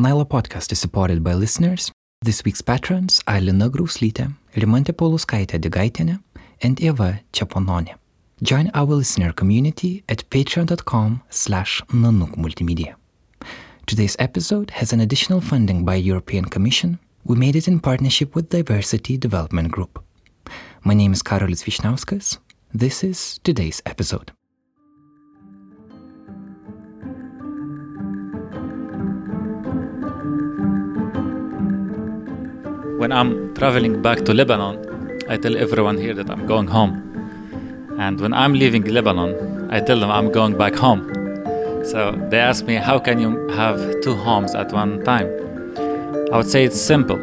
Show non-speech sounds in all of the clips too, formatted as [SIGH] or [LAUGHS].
Nilo podcast is supported by listeners. This week's patrons are Lina Grauslytė, Rimantė Pauluskaitė Digaitienė, and Eva Chapononė. Join our listener community at patreon.com slash nanuk multimedia. Today's episode has an additional funding by European Commission. We made it in partnership with Diversity Development Group. My name is Karolis Vyšniauskas. This is today's episode. When I'm traveling back to Lebanon, I tell everyone here that I'm going home. And when I'm leaving Lebanon, I tell them I'm going back home. So they ask me, how can you have two homes at one time? I would say it's simple.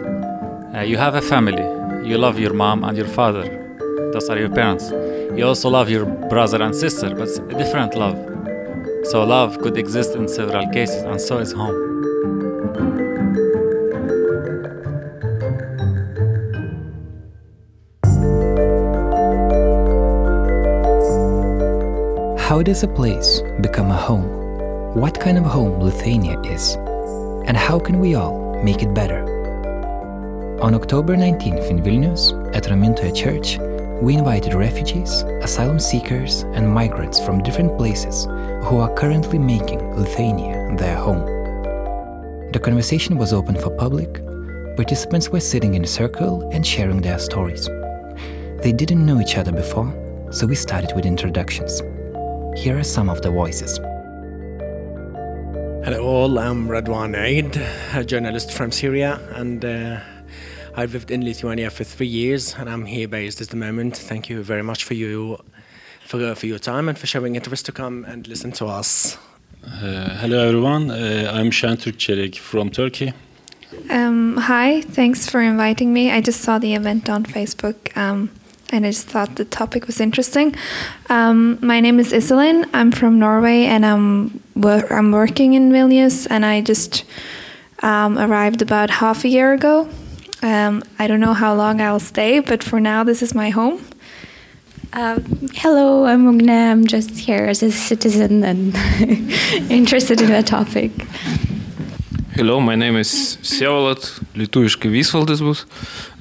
Uh, you have a family, you love your mom and your father, those are your parents. You also love your brother and sister, but it's a different love. So love could exist in several cases, and so is home. How does a place become a home? What kind of home Lithuania is? And how can we all make it better? On October 19th in Vilnius, at Ramintoje Church, we invited refugees, asylum seekers, and migrants from different places who are currently making Lithuania their home. The conversation was open for public. Participants were sitting in a circle and sharing their stories. They didn't know each other before, so we started with introductions. Here are some of the voices. Hello all, I'm Radwan Aid, a journalist from Syria, and uh, I've lived in Lithuania for three years, and I'm here based at the moment. Thank you very much for you for, for your time and for showing interest to come and listen to us. Uh, hello everyone, uh, I'm Şentürk Çelik from Turkey. Um, hi, thanks for inviting me. I just saw the event on Facebook um, and I just thought the topic was interesting. Um, my name is Iselin. I'm from Norway and I'm, wor- I'm working in Vilnius and I just um, arrived about half a year ago. Um, I don't know how long I'll stay, but for now, this is my home. Uh, hello, I'm Ugne. I'm just here as a citizen and [LAUGHS] interested in the topic. Hello, my name is Vsevolod, lietuviškai Visvaldas bus.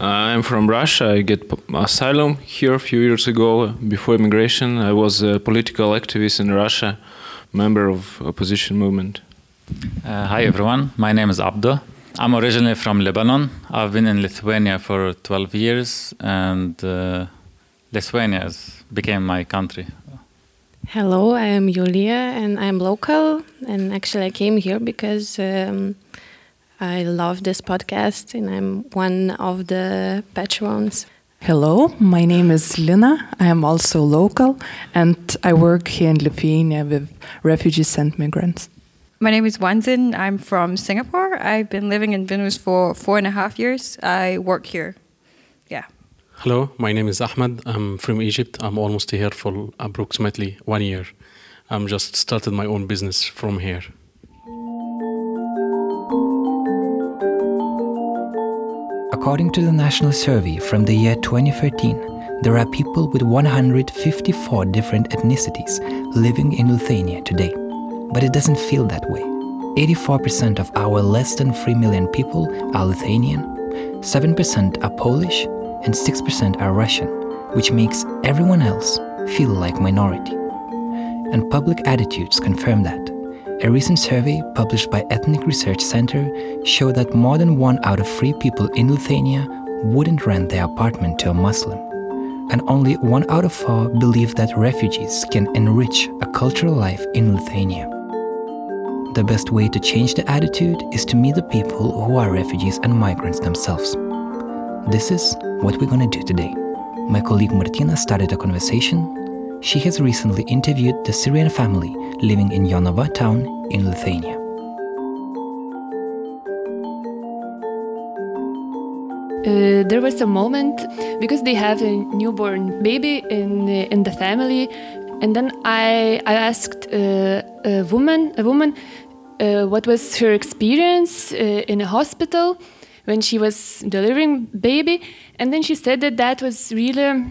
Uh, I'm from Russia. I get asylum here a few years ago. Before immigration, I was a political activist in Russia, member of opposition movement. Uh, hi everyone, my name is Abdo. I'm originally from Lebanon. I've been in Lithuania for 12 years, and uh, Lithuania has became my country. Hello, I am Julia and I'm local. And actually, I came here because um, I love this podcast and I'm one of the patrons. Hello, my name is Lina. I am also local and I work here in Lithuania with refugees and migrants. My name is Wanzin. I'm from Singapore. I've been living in Vilnius for four and a half years. I work here. Yeah. Hello, my name is Ahmed. I'm from Egypt. I'm almost here for approximately one year. I'm just started my own business from here. According to the national survey from the year 2013, there are people with 154 different ethnicities living in Lithuania today. But it doesn't feel that way. 84% of our less than 3 million people are Lithuanian, 7% are Polish, and 6% are Russian, which makes everyone else feel like minority. And public attitudes confirm that. A recent survey published by Ethnic Research Center showed that more than one out of three people in Lithuania wouldn't rent their apartment to a Muslim. And only one out of four believe that refugees can enrich a cultural life in Lithuania. The best way to change the attitude is to meet the people who are refugees and migrants themselves. This is what we're gonna do today. My colleague Martina started a conversation. She has recently interviewed the Syrian family living in Jonava town in Lithuania. Uh, there was a moment because they have a newborn baby in the, in the family, and then I I asked uh, a woman a woman uh, what was her experience uh, in a hospital when she was delivering baby, and then she said that that was really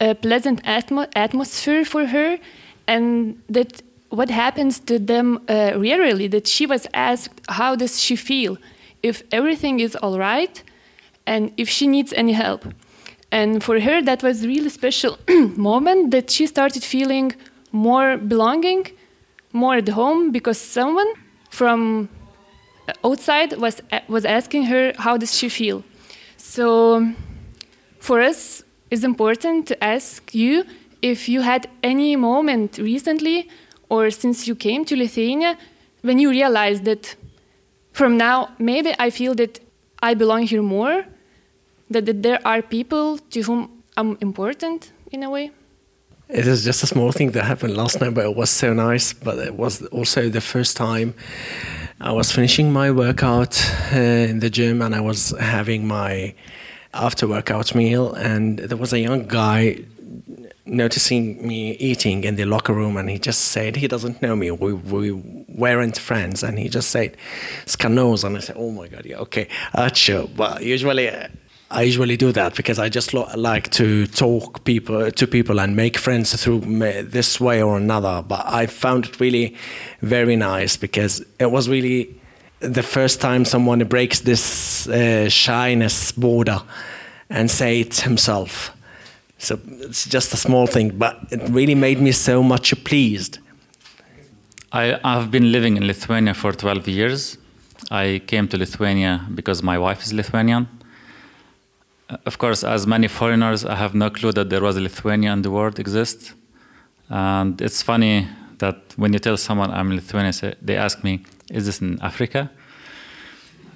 a pleasant atmo- atmosphere for her, and that what happens to them uh, rarely that she was asked how does she feel? If everything is all right and if she needs any help. And for her that was really special [CLEARS THROAT] moment that she started feeling more belonging more at home because someone from outside was was asking her how does she feel? So for us it's important to ask you if you had any moment recently or since you came to Lithuania when you realized that from now maybe I feel that I belong here more, that, that there are people to whom I'm important in a way. It is just a small thing that happened last night, but it was so nice. But it was also the first time I was finishing my workout uh, in the gym and I was having my after workout meal, and there was a young guy noticing me eating in the locker room and he just said he doesn't know me we, we weren't friends and he just said scanos and i said oh my god yeah okay uh, sure but usually uh, I usually do that because I just lo- like to talk people to people and make friends through me, this way or another. But I found it really very nice because it was really the first time someone breaks this uh, shyness border and say it himself. So it's just a small thing, but it really made me so much pleased. I, I've been living in Lithuania for 12 years. I came to Lithuania because my wife is Lithuanian. Uh, of course, as many foreigners, I have no clue that there was a Lithuania in the world exists. And it's funny that when you tell someone I'm Lithuanian, they ask me, "Is this in Africa?"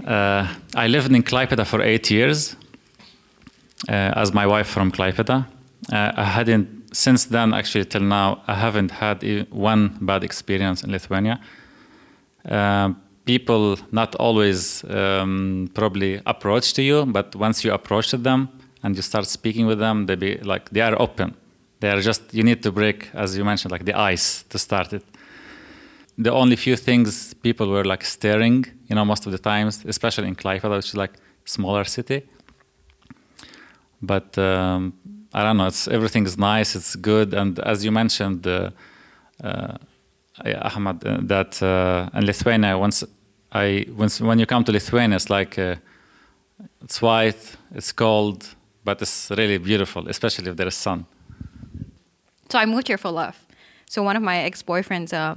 Uh, I lived in Klaipeda for eight years, uh, as my wife from Klaipeda. Uh, I hadn't since then, actually till now, I haven't had one bad experience in Lithuania. Uh, people not always um, probably approach to you, but once you approach them and you start speaking with them, they be like they are open. They are just you need to break, as you mentioned, like the ice to start it. The only few things people were like staring, you know, most of the times, especially in Klaipeda, which is like smaller city. But um, I don't know. It's everything is nice. It's good, and as you mentioned. Uh, uh, Ahmad, uh, that uh, in Lithuania, once I once when you come to Lithuania, it's like uh, it's white, it's cold, but it's really beautiful, especially if there is sun. So I moved here for love. So one of my ex-boyfriends, uh,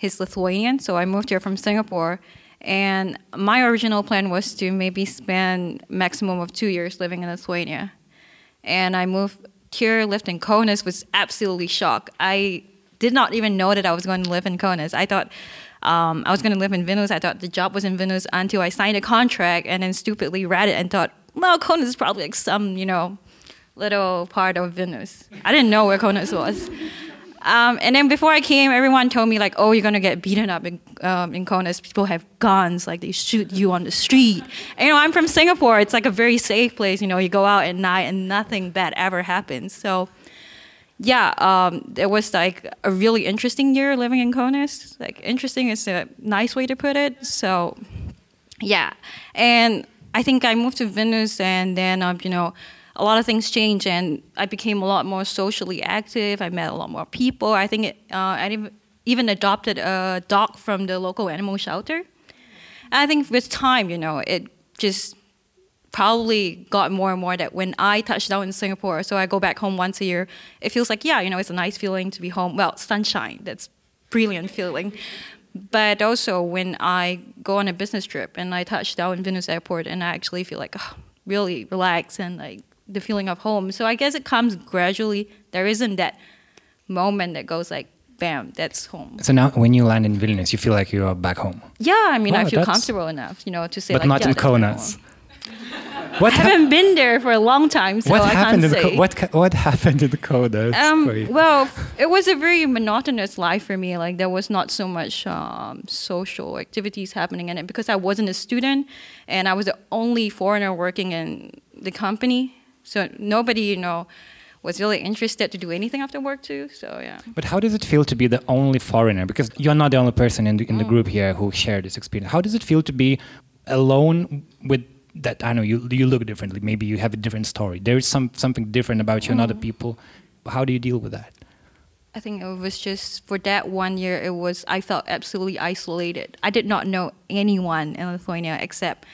he's Lithuanian, so I moved here from Singapore, and my original plan was to maybe spend maximum of two years living in Lithuania, and I moved here, lived in Kaunas, was absolutely shocked. I did not even know that I was going to live in Kaunas. I thought um, I was going to live in Vilnius. I thought the job was in Vilnius until I signed a contract and then stupidly read it and thought, well, Kaunas is probably like some, you know, little part of Vilnius. I didn't know where Kaunas was. Um, and then before I came, everyone told me like, "Oh, you're gonna get beaten up in um, in Kaunas. People have guns, like they shoot you on the street." And, you know, I'm from Singapore. It's like a very safe place. You know, you go out at night and nothing bad ever happens. So yeah, um, it was like a really interesting year living in Kaunas. Like interesting is a nice way to put it. So, yeah, and I think I moved to Vilnius, and then um, you know, a lot of things changed, and I became a lot more socially active. I met a lot more people. I think it, uh, I even adopted a dog from the local animal shelter. And I think with time, you know, it just probably got more and more that when I touch down in Singapore, so I go back home once a year, it feels like, yeah, you know, it's a nice feeling to be home. Well, sunshine, that's brilliant feeling. But also when I go on a business trip and I touch down in Vilnius airport and I actually feel like oh, really relaxed and like the feeling of home. So I guess it comes gradually. There isn't that moment that goes like, bam, that's home. So now, when you land in Vilnius, you feel like you are back home. Yeah, I mean, I feel comfortable enough, you know, to say but like, not yeah, in Kaunas. What I haven't been there for a long time, so what I happened can't in say. what what happened in the Kaunas? Um, well, it was a very monotonous life for me. Like there was not so much um, social activities happening in it because I wasn't a student, and I was the only foreigner working in the company. So nobody, you know, was really interested to do anything after work too. So yeah. But how does it feel to be the only foreigner? Because you're not the only person in the, in the group here who shared this experience. How does it feel to be alone with that I know you you look differently. Maybe you have a different story. There is some something different about you and other people. How do you deal with that? I think it was just for that one year. It was I felt absolutely isolated. I did not know anyone in Lithuania except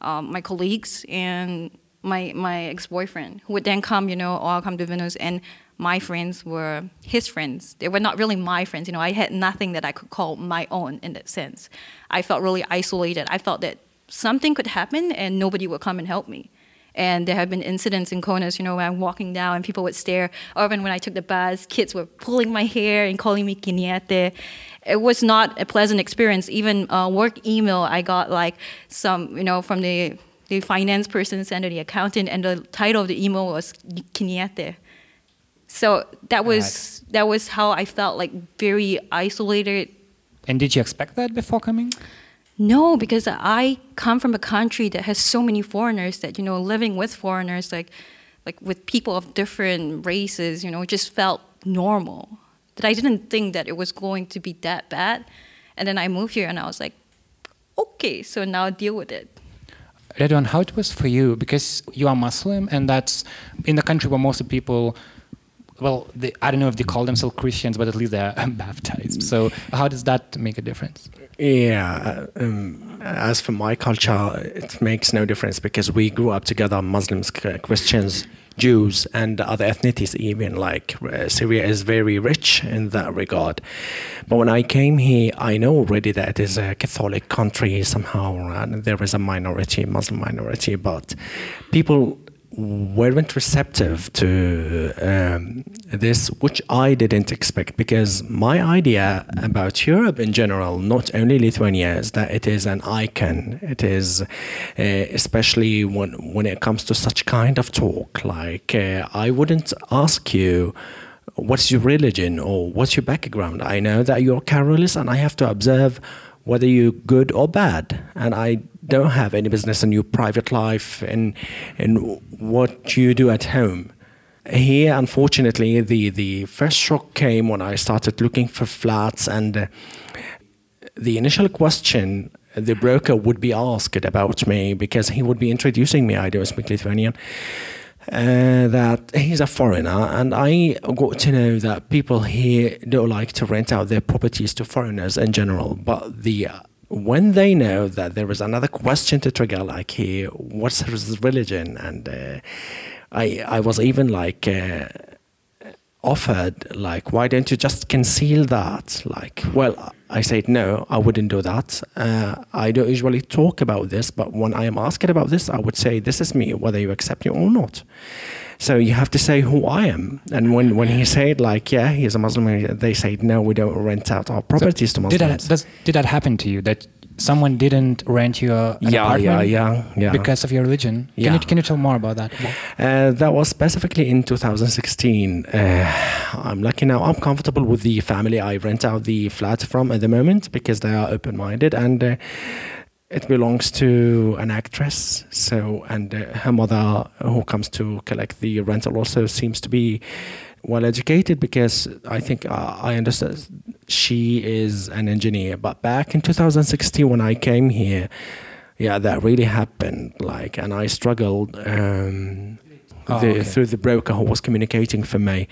um, my colleagues and my my ex boyfriend, who would then come, you know, all come to Vilnius, and my friends were his friends. They were not really my friends. You know, I had nothing that I could call my own in that sense. I felt really isolated. I felt that something could happen and nobody would come and help me. And there have been incidents in Kaunas, you know, when I'm walking down and people would stare. Or even when I took the bus, kids were pulling my hair and calling me kiniete. It was not a pleasant experience. Even uh, work email, I got like some, you know, from the the finance person sent to the accountant, and the title of the email was kiniete. So that was right. that was how I felt like very isolated. And did you expect that before coming? No, because I come from a country that has so many foreigners that you know living with foreigners like like with people of different races, you know, just felt normal. That I didn't think that it was going to be that bad. And then I moved here and I was like, okay, so now deal with it. Redwan, how it was for you? Because you are Muslim, and that's in the country where most of people well, they, I don't know if they call themselves Christians, but at least they are [LAUGHS] baptized. So, how does that make a difference? Yeah, um, as for my culture, it makes no difference because we grew up together Muslims, Christians, Jews, and other ethnicities, even like uh, Syria is very rich in that regard. But when I came here, I know already that it is a Catholic country somehow, and there is a minority, Muslim minority, but people weren't receptive to um, this, which I didn't expect because my idea about Europe in general, not only Lithuania, is that it is an icon. It is, uh, especially when when it comes to such kind of talk. Like uh, I wouldn't ask you what's your religion or what's your background. I know that you're Karolis, and I have to observe whether you're good or bad. And I don't have any business in your private life and in what you do at home. Here, unfortunately, the, the first shock came when I started looking for flats, and uh, the initial question the broker would be asked about me because he would be introducing me. I don't speak Lithuanian. Uh, that he's a foreigner, and I got to know that people here don't like to rent out their properties to foreigners in general. But the uh, when they know that there is another question to trigger, like here, what's his religion, and uh, I I was even like uh, offered like why don't you just conceal that? Like well i said no i wouldn't do that. Uh, i don't usually talk about this but when i am asked about this i would say this is me whether you accept it or not. So you have to say who i am. And when, when he said like yeah he's a muslim they said no we don't rent out our properties so to muslims did that, does, did that happen to you that someone didn't rent you a, an yeah, apartment yeah, yeah, yeah. because of your religion. Yeah. Can, you, can you tell more about that? Uh, that was specifically in 2016. Uh, I'm lucky now. I'm comfortable with the family I rent out the flat from at the moment because they are open-minded and uh, it belongs to an actress. So and uh, her mother, who comes to collect the rental, also seems to be well educated because I think uh, I understand she is an engineer. But back in 2016, when I came here, yeah, that really happened. Like, and I struggled. Um, oh, the, okay. Through the broker who was communicating for me,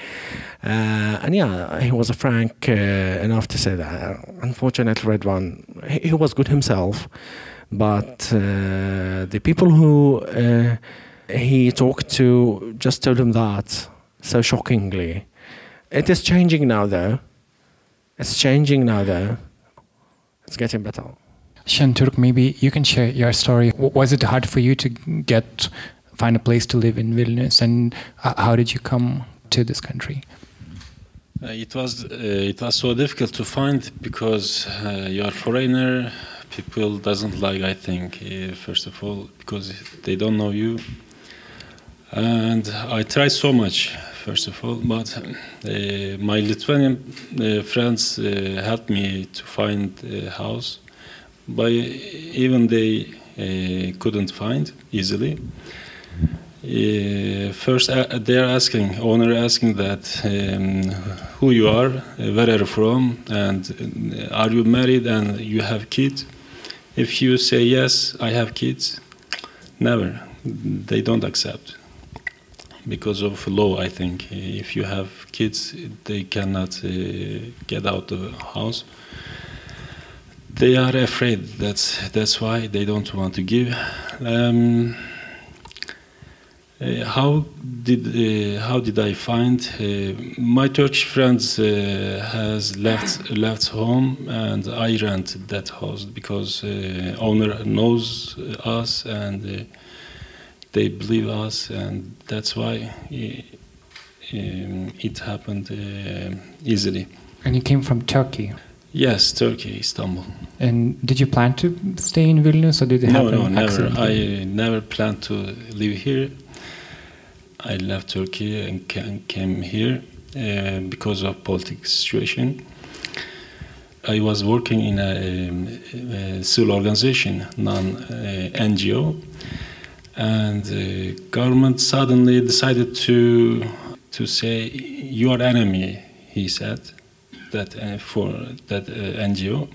uh, and yeah, he was a frank uh, enough to say that. Unfortunately, Redwan, he, he was good himself, but uh, the people who uh, he talked to just told him that so shockingly. It is changing now, though. It's changing now, though. It's getting better. Şentürk, maybe you can share your story. Was it hard for you to get find a place to live in Vilnius, and how did you come to this country? Uh, it was uh, it was so difficult to find because uh, you are foreigner. People doesn't like, I think, uh, first of all, because they don't know you. And I tried so much first of all, but uh, my Lithuanian uh, friends uh, helped me to find a house, but even they uh, couldn't find easily. Uh, first, uh, they're asking, owner asking that um, who you are, where are you from, and are you married and you have kids. If you say yes, I have kids, never, they don't accept. Because of law. I think if you have kids, they cannot uh, get out of the house. They are afraid. That's that's why they don't want to give. Um, uh, how did uh, how did I find uh, my Turkish friends uh, has left left home and I rent that house because uh, owner knows us and they believe us and that's why it, um, it happened easily. And you came from Turkey. Yes, Turkey, Istanbul. And did you plan to stay in Vilnius, or did it no, happen? No, no, never. I never planned to live here. I left Turkey and came here uh, because of political situation. I was working in a, um, a civil organization, non uh, NGO, and the government suddenly decided to to say you are enemy. He said that uh, for that uh, NGO.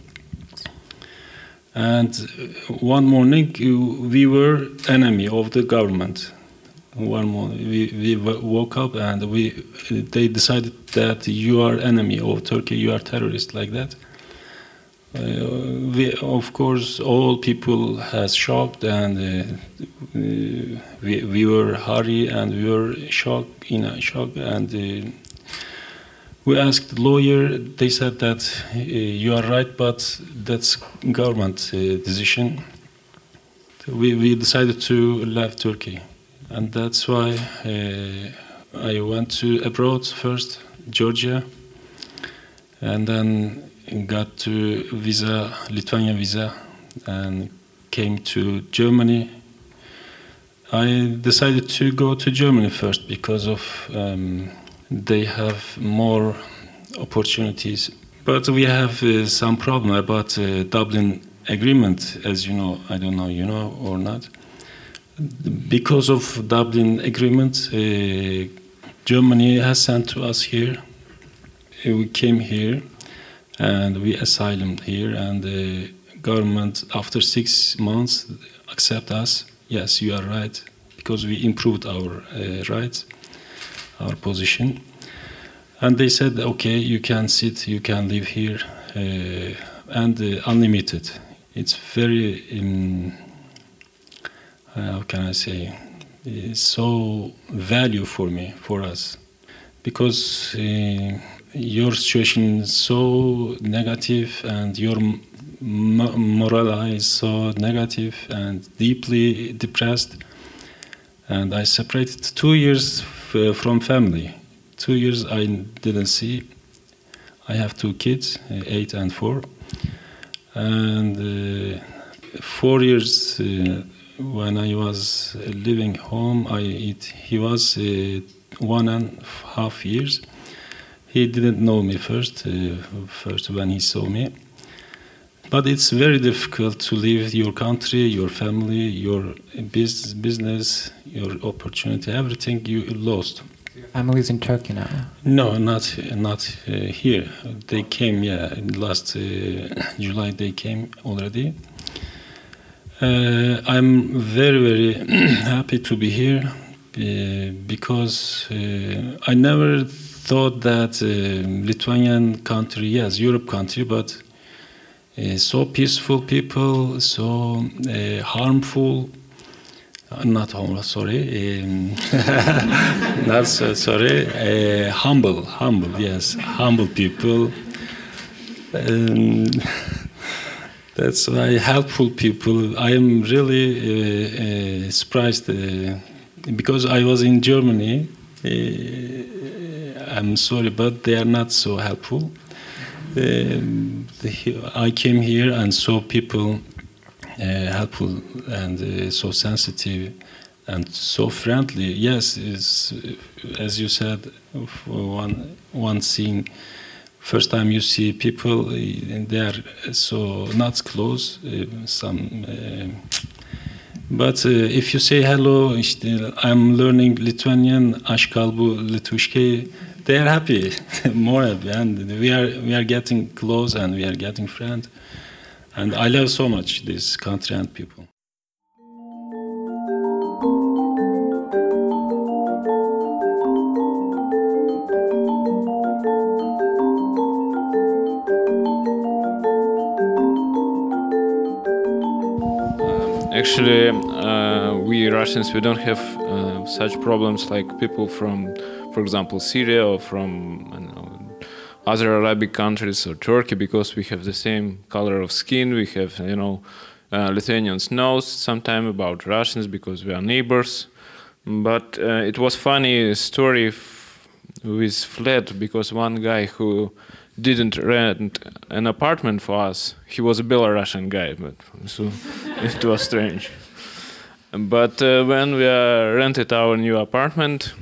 And one morning uh, we were enemy of the government one morning we, we woke up and we they decided that you are enemy of Turkey, you are terrorist like that. We, of course, all people has shocked and uh, we, we were hurry and we were shocked in a shock and uh, we asked lawyer. They said that uh, you are right, but that's government decision. We, we decided to leave Turkey and that's why I went to abroad first, Georgia, and then got to visa, Lithuania visa, and came to Germany. I decided to go to Germany first because of um, they have more opportunities, but we have uh, some problem about uh, Dublin agreement, as you know. I don't know, you know or not because of Dublin Agreement, uh, Germany has sent to us here. Uh, we came here and we asylum here, and the government, after six months, accept us. Yes, you are right, because we improved our uh, rights, our position. And they said, okay, you can sit, you can live here, uh, and uh, unlimited. It's very. Um, how can I say, so value for me, for us, because uh, your situation is so negative and your morale is so negative and deeply depressed. And I separated two years from family. Two years I didn't see. I have two kids, eight and four. And uh, four years uh, when I was living home, I it, he was uh, one and a half years. He didn't know me first, uh, first when he saw me. But it's very difficult to leave your country, your family, your business, business your opportunity, everything you lost. Your family's in Turkey now. No, not not uh, here. They came, yeah, last uh, July. They came already. Uh, I'm very, very [CLEARS THROAT] happy to be here uh, because uh, I never thought that uh, Lithuanian country, yes, Europe country, but uh, so peaceful people, so uh, harmful, not homeless, sorry, um, [LAUGHS] not so, sorry, humble, humble, yes, humble people. Um, [LAUGHS] that's why helpful people. I am really uh, uh, surprised uh, because I was in Germany. I'm sorry, but they are not so helpful. I came here and saw people helpful and so sensitive and so friendly. Yes, is as you said, one one scene first time you see people they are so not close uh, some uh, but uh, if you say hello I'm learning Lithuanian Ashkalbu Litushke they are happy, [LAUGHS] more happy, and we are we are getting close and we are getting friends. And I love so much this country and people. actually uh, we Russians we don't have uh, such problems like people from, for example, Syria or from know, other Arabic countries or Turkey because we have the same color of skin. We have you know uh, Lithuanians knows sometime about Russians because we are neighbors. But uh, it was funny story with flat because one guy who didn't rent an apartment for us. He was a Belarusian guy, but so [LAUGHS] it was strange. But uh, when we uh, rented our new apartment,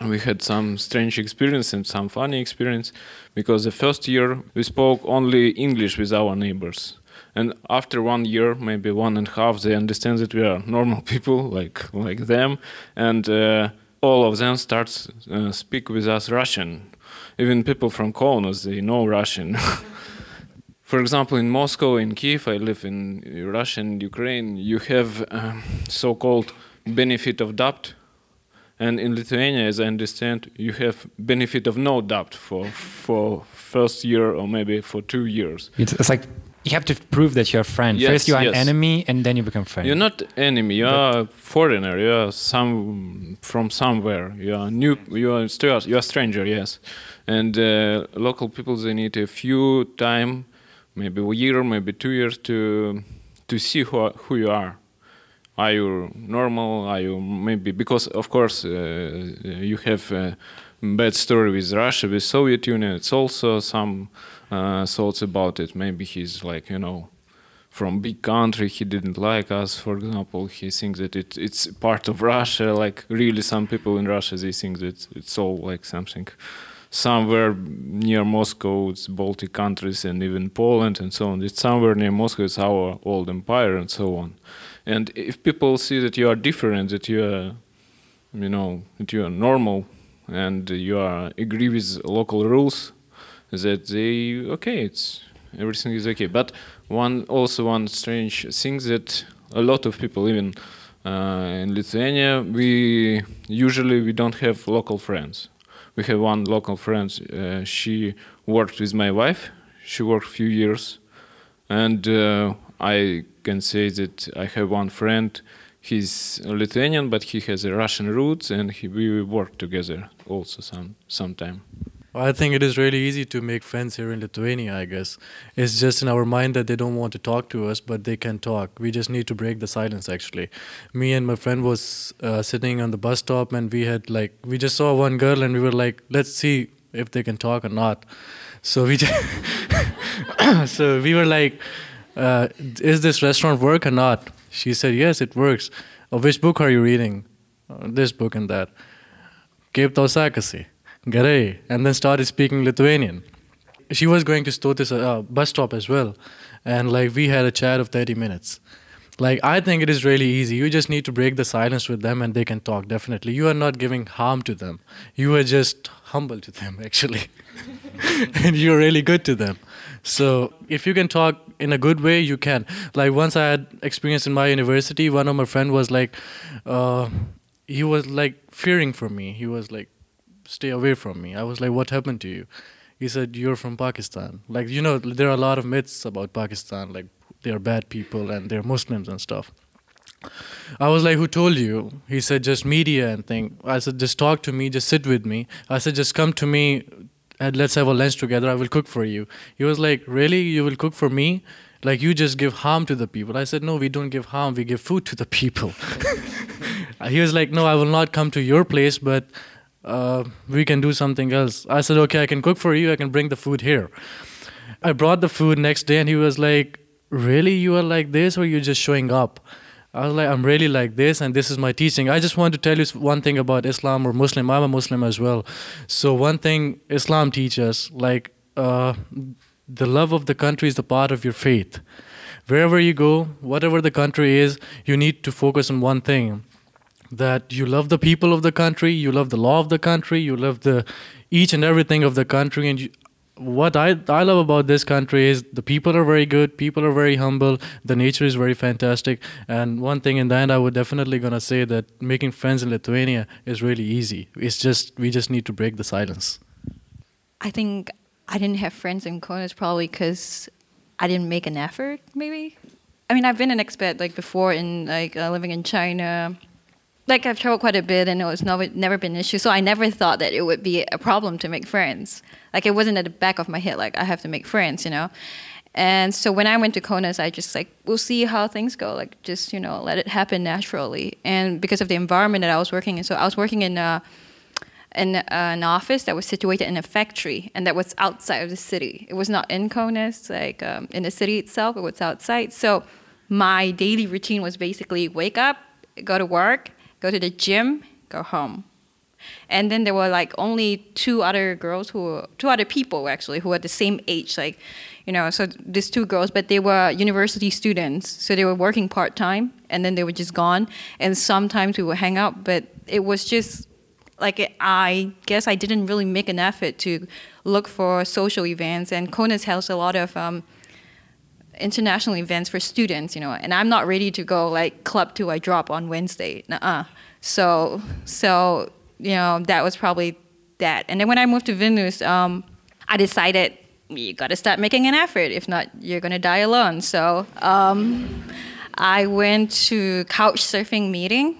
we had some strange experience and some funny experience because the first year we spoke only English with our neighbors. And after one year, maybe one and a half, they understand that we are normal [LAUGHS] people like like them, and uh, all of them start uh, speak with us Russian even people from Kaunas, they know Russian. [LAUGHS] For example, in Moscow, in Kiev, I live in Russia and Ukraine, you have um, so-called benefit of doubt. And in Lithuania, as I understand, you have benefit of no doubt for for first year or maybe for two years. It's, it's like you have to prove that you're a friend. Yes, First you are yes. an enemy, and then you become friend. You're not enemy. You are a foreigner. You are some from somewhere. You are new. You are you are stranger. Yes, and uh, local people they need a few time, maybe a year, maybe two years to to see who who you are. Are you normal? Are you maybe because of course uh, you have a bad story with Russia, with Soviet Union. It's also some uh, thoughts about it. Maybe he's like you know from big country he didn't like us for example he thinks that it, it's part of russia like really some people in russia they think that it's all like something somewhere near moscow it's baltic countries and even poland and so on. It's somewhere near moscow it's our old empire and so on. And if people see that you are different that you are you know that you are normal and you are agree with local rules that they okay it's everything is okay. But one also one strange thing that a lot of people even uh, in lithuania we usually we don't have local friends we have one local friend uh, she worked with my wife. She worked few years. And uh, i can say that i have one friend. He's lithuanian but he has a russian roots and he, we work together also some sometime I think it is really easy to make friends here in Lithuania, I guess. It's just in our mind that they don't want to talk to us, but they can talk. We just need to break the silence, actually. Me and my friend was uh, sitting on the bus stop and we had like, we just saw one girl and we were like, let's see if they can talk or not. So we just, [LAUGHS] so we were like, uh, is this restaurant work or not? She said, yes, it works. Oh, which book are you reading? "Uh, this book and that. Kaip tau? Gerai, and then started speaking Lithuanian. She was going to Stotis uh, bus stop as well, and like we had a chat of 30 minutes. Like I think it is really easy. You just need to break the silence with them, and they can talk. Definitely, you are not giving harm to them. You are just humble to them, actually, [LAUGHS] and you're really good to them. So if you can talk in a good way, you can. Like once I had experience in my university, one of my friend was like, uh, he was like fearing for me. He was like stay away from me. I was like, what happened to you? He said, you're from Pakistan. Like, you know, there are a lot of myths about Pakistan, like they are bad people and they're Muslims and stuff. I was like, who told you? He said, just media and thing. I said, just talk to me, just sit with me. I said, just come to me and let's have a lunch together. I will cook for you. He was like, really? You will cook for me? Like, you just give harm to the people. I said, no, we don't give harm. We give food to the people. [LAUGHS] he was like, no, I will not come to your place, but uh, we can do something else. I said, okay, I can cook for you. I can bring the food here. I brought the food next day, and he was like, really, you are like this, or you're just showing up? I was like, I'm really like this, and this is my teaching. I just want to tell you one thing about Islam or Muslim. I'm a Muslim as well. So one thing Islam teaches, like uh, the love of the country is the part of your faith. Wherever you go, whatever the country is, you need to focus on one thing that you love the people of the country, you love the law of the country, you love the each and everything of the country. And you, what I I love about this country is the people are very good, people are very humble, the nature is very fantastic. And one thing in the end, I would definitely gonna say that making friends in Lithuania is really easy. It's just we just need to break the silence. I think I didn't have friends in Kaunas probably because I didn't make an effort, maybe. I mean, I've been an expat like before in like uh, living in China. Like I've traveled quite a bit, and it was never never been an issue. So I never thought that it would be a problem to make friends. Like it wasn't at the back of my head. Like I have to make friends, you know. And so when I went to Kaunas, I just like we'll see how things go. Like just you know let it happen naturally. And because of the environment that I was working in, so I was working in. Uh, in uh, an office that was situated in a factory and that was outside of the city. It was not in Kaunas, like um, in the city itself, it was outside. So my daily routine was basically wake up, go to work, go to the gym, go home. And then there were like only two other girls who, were, two other people actually, who were the same age, like, you know, so these two girls, but they were university students, so they were working part time, and then they were just gone. And sometimes we would hang out, but it was just like I guess I didn't really make an effort to look for social events, and Kaunas has a lot of um, international events for students, you know, and I'm not ready to go like club to I drop on Wednesday. Nuh-uh. So so you know that was probably that. And then when I moved to Vilnius, um, I decided you got to start making an effort. If not, you're gonna die alone. So um, I went to couch surfing meeting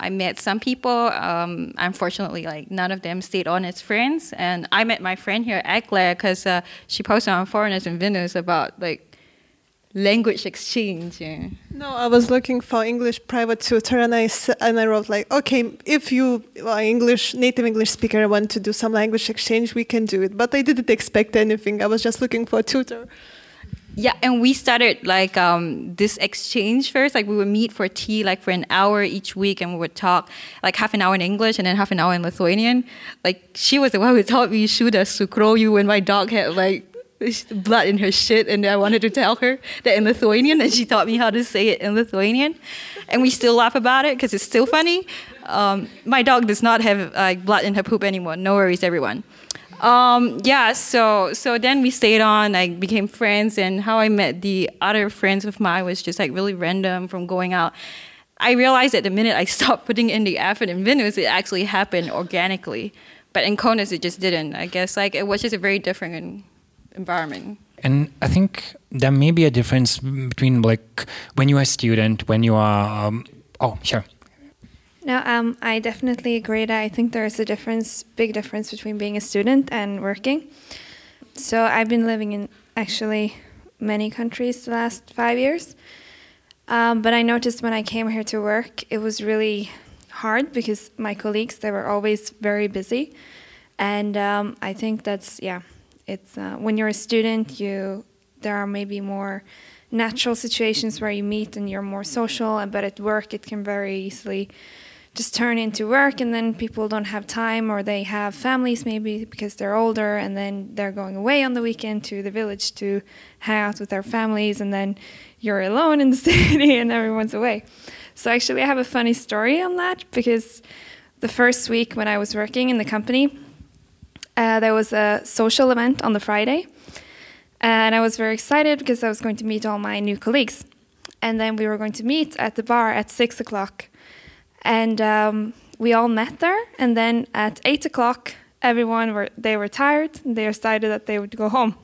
I met some people. Um, unfortunately, like none of them stayed on as friends. And I met my friend here, Agla, because uh, she posted on Foreigners in Vilnius about like language exchange. Yeah. No, I was looking for English private tutor, and I and I wrote like, okay, if you are English native English speaker want to do some language exchange, we can do it. But I didn't expect anything. I was just looking for a tutor. Yeah, and we started like um, this exchange first. Like we would meet for tea, like for an hour each week, and we would talk like half an hour in English and then half an hour in Lithuanian. Like she was the one who taught me "shuda sukroju" when my dog had like blood in her shit, and I wanted to tell her that in Lithuanian, and she taught me how to say it in Lithuanian, and we still laugh about it because it's still funny. Um, my dog does not have like blood in her poop anymore. No worries, everyone. Um, yeah, so so then we stayed on, like became friends, and how I met the other friends of mine was just like really random from going out. I realized that the minute I [LAUGHS] stopped putting in the effort in Vilnius, it actually happened organically. But in Kaunas, it just didn't. I guess like it was just a very different environment. And I think there may be a difference between like when you are a student, when you are. Um, oh, sure. No, um, I definitely agree that I think there's a difference, big difference between being a student and working. So I've been living in actually many countries the last five years. Um, but I noticed when I came here to work, it was really hard because my colleagues they were always very busy, and um, I think that's yeah, it's uh, when you're a student, you there are maybe more natural situations where you meet and you're more social, but at work it can very easily just turn into work and then people don't have time or they have families maybe because they're older and then they're going away on the weekend to the village to hang out with their families and then you're alone in the [LAUGHS] city and everyone's away. So actually I have a funny story on that because the first week when I was working in the company uh, there was a social event on the Friday and I was very excited because I was going to meet all my new colleagues. And then we were going to meet at the bar at six o'clock and um, we all met there. And then at eight o'clock, everyone were they were tired. And they decided that they would go home,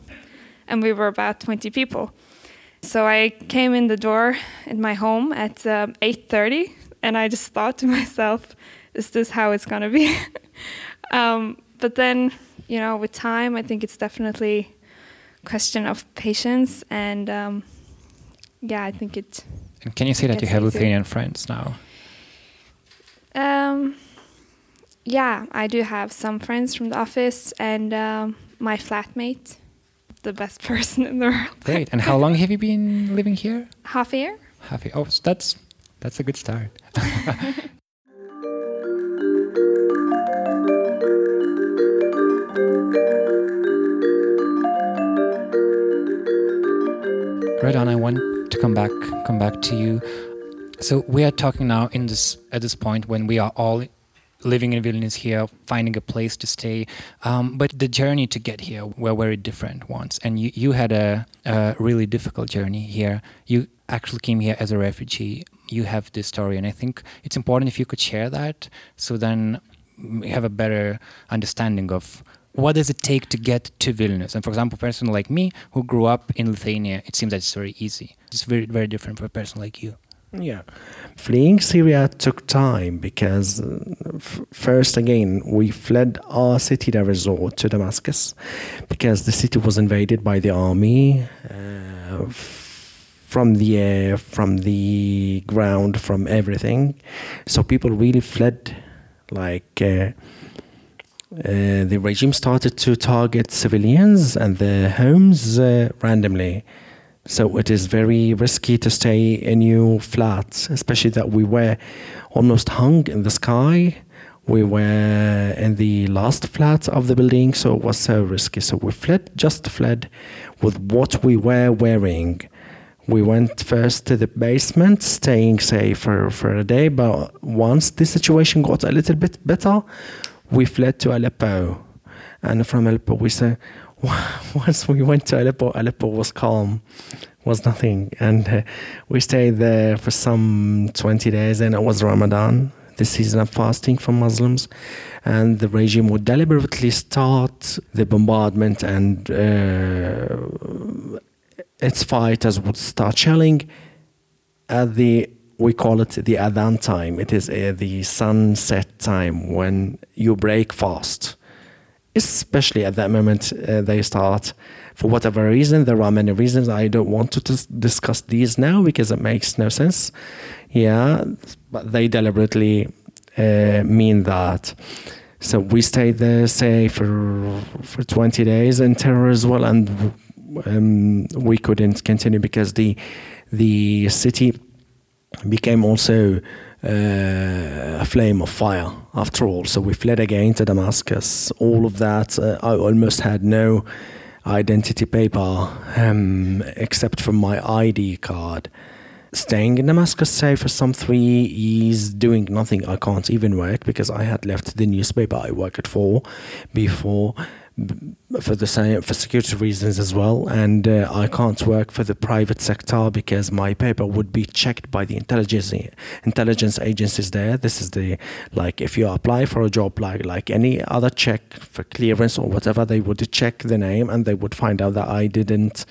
and we were about twenty people. So I came in the door in my home at um, eight thirty, and I just thought to [LAUGHS] myself, "Is this how it's gonna be?" [LAUGHS] um, but then, you know, with time, I think it's definitely a question of patience and. Um, yeah, I think it. And can you say that you have easier. Lithuanian friends now? Um, yeah, I do have some friends from the office and um, my flatmate, the best [LAUGHS] person in the world. Great. And how long have you been living here? [LAUGHS] Half a year. Half a year. Oh, so that's that's a good start. [LAUGHS] on. I want to come back come back to you so we are talking now in this at this point when we are all living in Vilnius here, finding a place to stay. Um, but the journey to get here were very different ones. And you, you had a, a, really difficult journey here. You actually came here as a refugee. You have this story, and I think it's important if you could share that so then we have a better understanding of what does it take to get to Vilnius? And for example, a person like me who grew up in Lithuania, it seems that it's very easy. it's very very different for a person like you. Yeah. Fleeing Syria took time because, uh, first again, we fled our city, Deir ez-Zor, to Damascus because the city was invaded by the army uh, from the air, from the ground, from everything. So people really fled. Like, uh, uh, the regime started to target civilians and their homes uh, randomly. So it is very risky to stay in your flat, especially that we were almost hung in the sky. We were in the last flat of the building, so it was so risky. So we fled, just fled with what we were wearing. We went first to the basement, staying safe for, for a day, but once the situation got a little bit better, we fled to Aleppo. And from Aleppo, we said, [LAUGHS] once we went to Aleppo, Aleppo was calm, was nothing, and uh, we stayed there for some 20 days, and it was Ramadan, the season of fasting for Muslims, and the regime would deliberately start the bombardment, and uh, its fighters would start shelling at the we call it the adhan time. It is uh, the sunset time when you break fast especially at that moment uh, they start. For whatever reason there are many reasons. I don't want to dis- discuss these now because it makes no sense. Yeah but they deliberately uh, mean that. So we stayed there say for for 20 days in terror as well and um, we couldn't continue because the the city became also uh, a flame of fire after all. So we fled again to Damascus. All of that, uh, I almost had no identity paper um, except for my ID card. Staying in Damascus, say for some three years, doing nothing. I can't even work because I had left the newspaper I worked for before for the same for security reasons as well and uh, I can't work for the private sector because my paper would be checked by the intelligence intelligence agencies there. This is the like if you apply for a job like like any other check for clearance or whatever they would check the name and they would find out that I didn't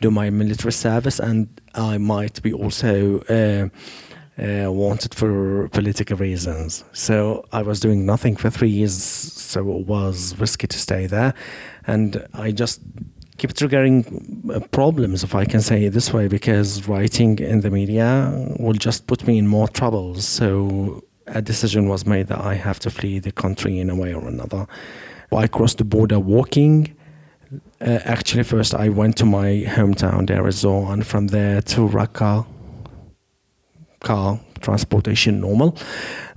do my military service and I might be also uh, uh, wanted for political reasons. So I was doing nothing for three years, so it was risky to stay there. And I just keep triggering uh, problems, if I can say it this way, because writing in the media will just put me in more troubles. So a decision was made that I have to flee the country in a way or another. I crossed the border walking. Uh, actually, first I went to my hometown, ez-Zor, and from there to Raqqa, car transportation normal.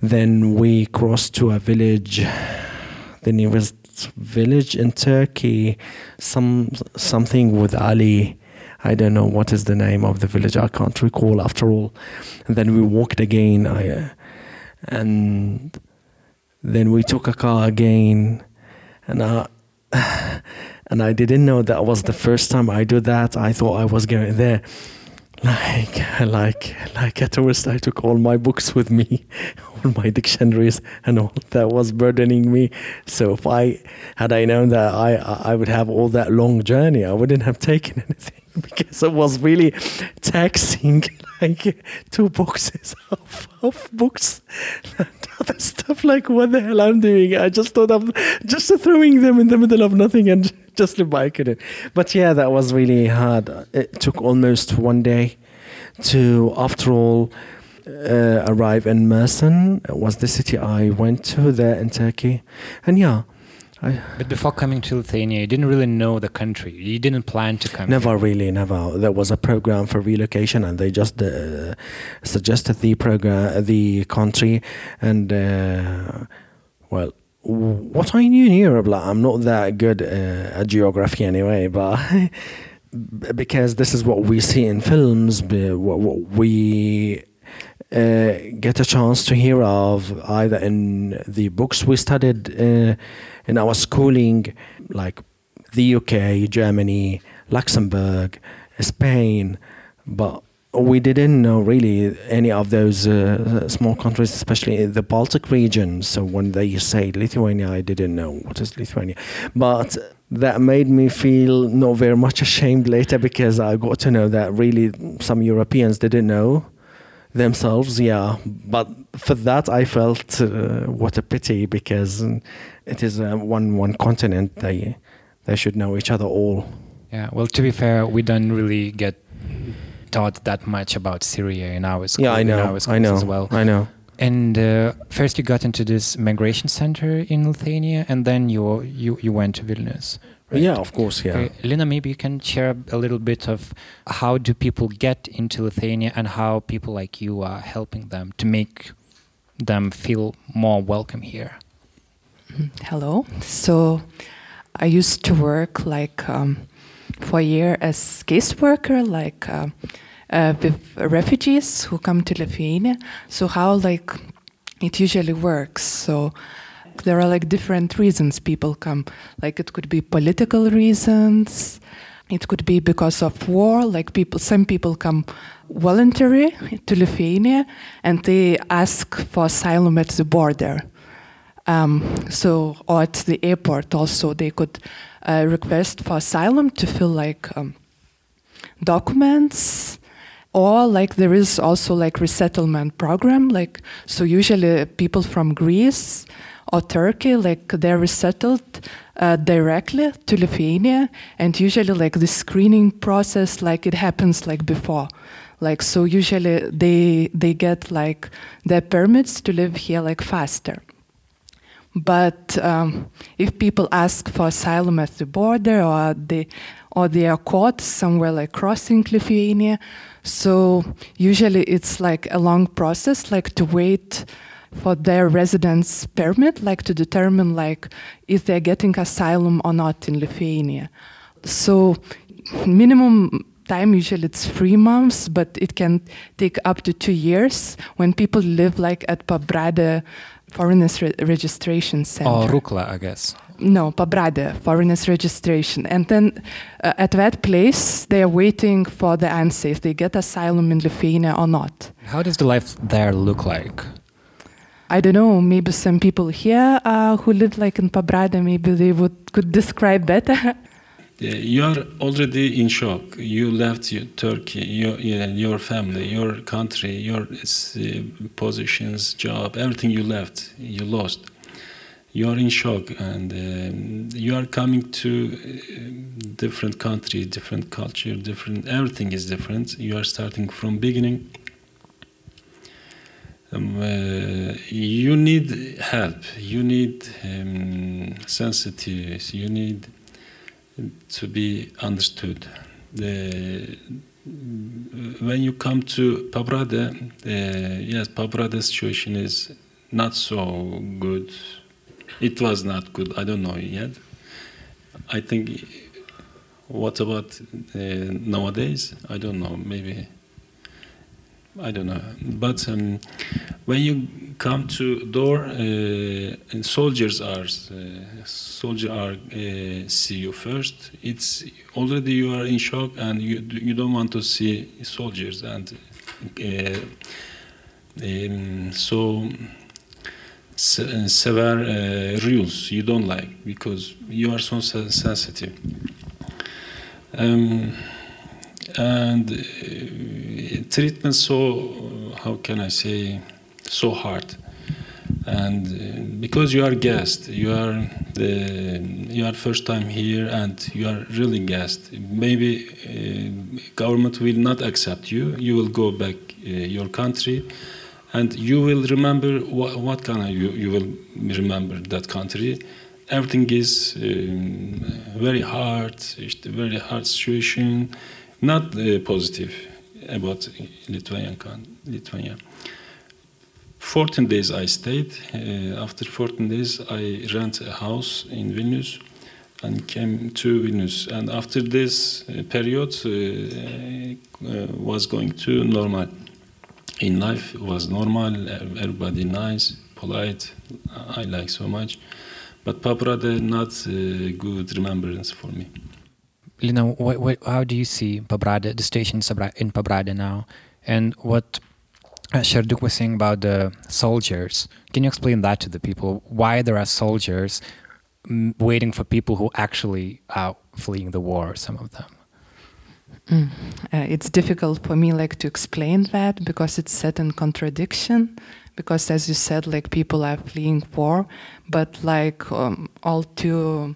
Then we crossed to a village, the nearest village in Turkey, some something with Ali. I don't know what is the name of the village. I can't recall after all. And then we walked again, I, uh, and then we took a car again, and I, [SIGHS] and I didn't know that was the first time I do that. I thought I was going there like like like a tourist i took all my books with me [LAUGHS] all my dictionaries and all that was burdening me. So if i had i known that i i would have all that long journey i wouldn't have taken [LAUGHS] anything [LAUGHS] because it was really taxing [LAUGHS] like two boxes [LAUGHS] of, of books and other stuff like what the hell i'm doing i just thought of just throwing them in the middle of nothing and just bike it. But yeah, that was really hard. It took almost one day to, after all, uh, arrive in Mersin. It was the city I went to there in Turkey. And yeah. I, but before coming to Lithuania, you didn't really know the country. You didn't plan to come. Never here. really, never. There was a program for relocation, and they just uh, suggested the program, the country, and uh, well, what I knew in Europe, like, I'm not that good uh, at geography anyway, but [LAUGHS] because this is what we see in films, what, what we uh, get a chance to hear of either in the books we studied uh, in our schooling, like the UK, Germany, Luxembourg, Spain, but we didn't know really any of those uh, small countries, especially the Baltic region. So when they say Lithuania, I didn't know what is Lithuania. But that made me feel not very much ashamed later because I got to know that really some Europeans didn't know themselves. Yeah, but for that I felt uh, what a pity because it is uh, one one continent. They they should know each other all. Yeah. Well, to be fair, we don't really get taught that much about Syria in our school. Yeah, I in know. our I know. as well. I know. And uh, first, you got into this migration center in Lithuania, and then you you you went to Vilnius. Right? Yeah, of course. Yeah. Okay, Lina, maybe you can share a little bit of how do people get into Lithuania and how people like you are helping them to make them feel more welcome here. Hello. So I used to work like um, for a year as caseworker, like uh, uh, with refugees who come to Lithuania. So how like it usually works. So there are like different reasons people come. Like it could be political reasons. It could be because of war. Like people, some people come voluntary to Lithuania and they ask for asylum at the border. Um, so, or at the airport also, they could uh, request for asylum to fill like um, documents, or like there is also like resettlement program. Like so, usually people from Greece or Turkey, like they're resettled uh, directly to Lithuania, and usually like the screening process, like it happens like before. Like so, usually they they get like their permits to live here like faster. But um, if people ask for asylum at the border or they or they are caught somewhere like crossing Lithuania, so usually it's like a long process, like to wait for their residence permit, like to determine like if they're getting asylum or not in Lithuania. So minimum time usually it's three months, but it can take up to two years when people live like at Pabrade Foreigners Re- Registration Center. Or Rukla, I guess. No, Pabrade, foreigners registration. And then uh, at that place, they are waiting for the answer if they get asylum in Lithuania or not. How does the life there look like? I don't know, maybe some people here uh, who live like in Pabrade, maybe they would could describe better. [LAUGHS] You are already in shock. You left your Turkey, your your family, your country, your uh, positions, job, everything you left, you lost. You are in shock, and um, you are coming to uh, different country, different culture, different. Everything is different. You are starting from beginning. Um, uh, you need help. You need um, sensitivity. You need to be understood. The, when you come to Pabrade, uh, yes, Pabrade situation is not so good. It was not good. I don't know yet. I think. What about uh, nowadays? I don't know. Maybe. I don't know. But um, when you come to door, uh, and soldiers are uh, soldier are uh, see you first. It's already you are in shock and you you don't want to see soldiers and uh, um, so se- severe uh, rules you don't like because you are so sensitive. Um, and uh, treatment so how can I say so hard. And uh, because you are guest you are the you are first time here and you are really guest maybe uh, government will not accept you. You will go back uh, your country and you will remember what, what kind of you, you will remember that country. Everything is um, very hard it's a very hard situation not uh, positive about Lithuanian Lithuania 14 days I stayed. Uh, after 14 days, I rent a house in Vilnius and came to Vilnius. And after this uh, period, was going to normal. In life, it was normal. Everybody nice, polite. I like so much. But Pabradė not good remembrance for me. Lina, what, what, how do you see the station in Pabrade now, and what uh, Şentürk was saying about the soldiers. Can you explain that to the people? Why there are soldiers mm, waiting for people who actually are fleeing the war, some of them. Mm. Uh, it's difficult for me like to explain that because it's set in contradiction because as you said like people are fleeing war but like um, all two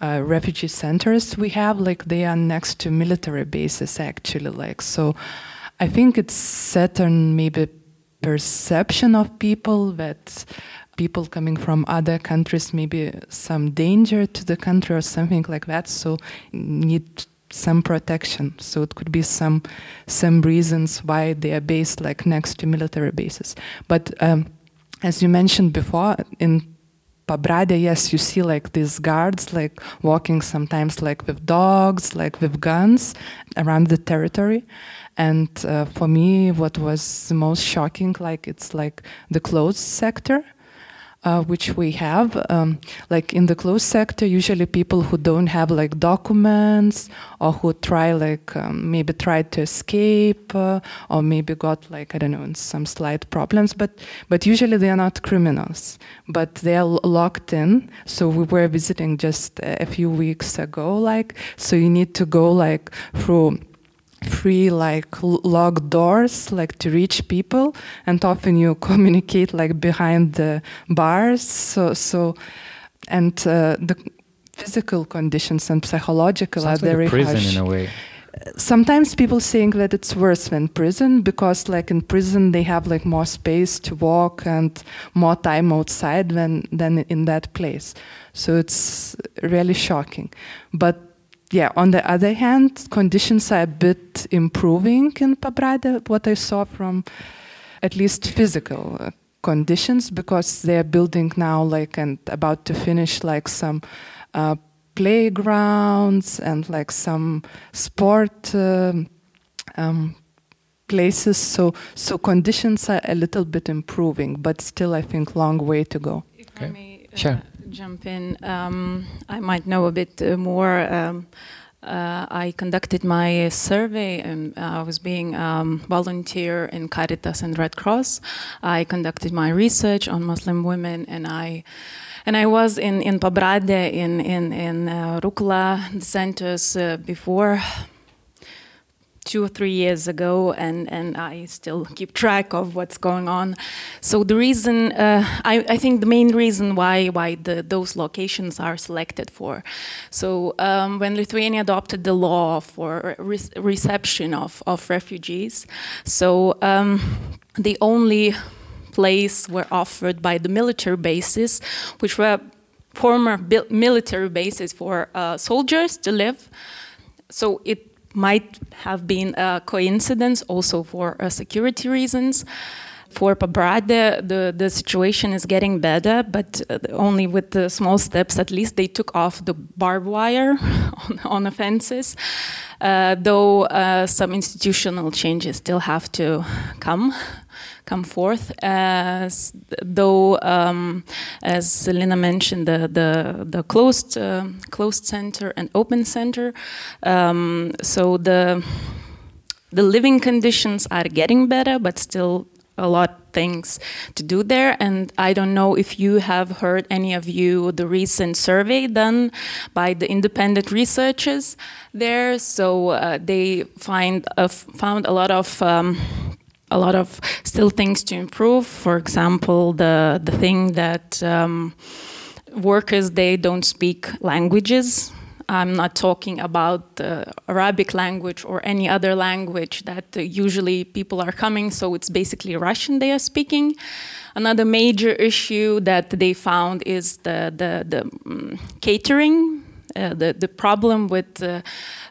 uh, refugee centers we have like they are next to military bases actually like so i think it's certain maybe perception of people that people coming from other countries maybe some danger to the country or something like that so need some protection. So it could be some some reasons why they are based like next to military bases. But um, as you mentioned before, in Pabradė, yes, you see like these guards like walking sometimes like with dogs, like with guns around the territory. And uh, for me, what was most shocking, like it's like the clothes sector uh, which we have. Um, like in the closed sector, usually people who don't have like documents or who try like um, maybe tried to escape uh, or maybe got like I don't know some slight problems, but but usually they are not criminals, but they are locked in. So we were visiting just a few weeks ago, like so you need to go like through free like locked doors like to reach people and often you [LAUGHS] communicate like behind the bars so so and uh, the physical conditions and psychological Sounds are like very a prison harsh. in a way. Sometimes people think that it's worse than prison because, like in prison, they have like more space to walk and more time outside than than in that place. So it's really shocking. But yeah, on the other hand, conditions are a bit improving in Pabradė, what I saw from at least physical uh, conditions, because they're building now, like, and about to finish, like, some uh, playgrounds and, like, some sport um, um, places. So, so conditions are a little bit improving, but still, I think, long way to go. I may, uh, Sure. Jump in. Um, I might know a bit uh, more. Um, uh, I conducted my survey and I was being um, volunteer in Caritas and Red Cross. I conducted my research on Muslim women and I and I was in in Pabradė in in in uh, Rukla centers uh, before two or three years ago, and, and I still keep track of what's going on. So the reason, uh, I, I think the main reason why why the, those locations are selected for. So um, when Lithuania adopted the law for re reception of, of refugees, so um, the only place were offered by the military bases, which were former military bases for uh, soldiers to live. So it might have been a coincidence also for uh, security reasons. For Pabradė, the, the situation is getting better, but uh, only with the small steps. At least they took off the barbed wire [LAUGHS] on, on the fences, uh, though uh, some institutional changes still have to come come forth. As though, um, as Selina mentioned, the the, the closed uh, closed center and open center. Um, so the the living conditions are getting better, but still a lot things to do there and i don't know if you have heard any of you the recent survey done by the independent researchers there so uh, they find uh, found a lot of um, a lot of still things to improve for example the the thing that um, workers they don't speak languages I'm not talking about the Arabic language or any other language that usually people are coming, so it's basically Russian they are speaking. Another major issue that they found is the, the, the um, catering. Uh, the, the problem with uh,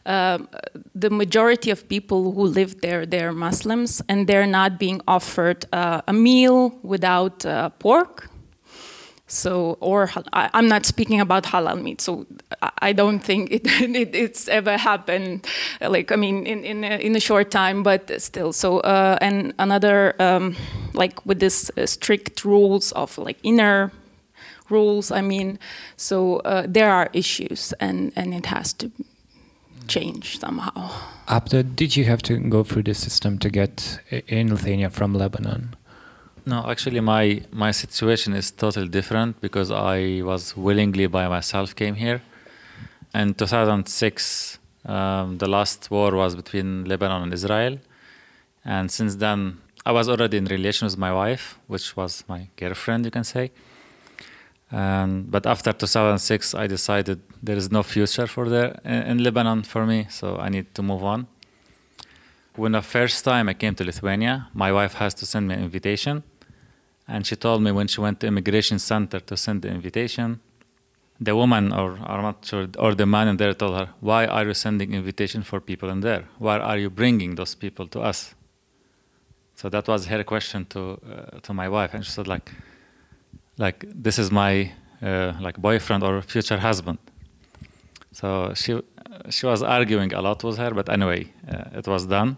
the majority of people who live there, they're Muslims, and they're not being offered uh, a meal without uh, pork so, or I, am not speaking about halal meat. So, I don't think it, [LAUGHS] it, it's ever happened. Like, I mean, in in a, in a short time, but still. So, uh, and another um, like with this uh, strict rules of like inner rules. I mean, so uh, there are issues, and and it has to change somehow. Abda, did you have to go through the system to get in Lithuania from Lebanon? No, actually, my my situation is totally different because I was willingly by myself came here. In 2006, um, the last war was between Lebanon and Israel, and since then I was already in relation with my wife, which was my girlfriend, you can say. And but after 2006, I decided there is no future for there in, in Lebanon for me, so I need to move on. When the first time I came to Lithuania, my wife has to send me an invitation, and she told me when she went to immigration center to send the invitation, the woman or I'm not sure or the man in there told her, "Why are you sending invitation for people in there? Why are you bringing those people to us?" So that was her question to uh, to my wife, and she said like, like this is my uh, like boyfriend or future husband. So she she was arguing a lot with her, but anyway, uh, it was done.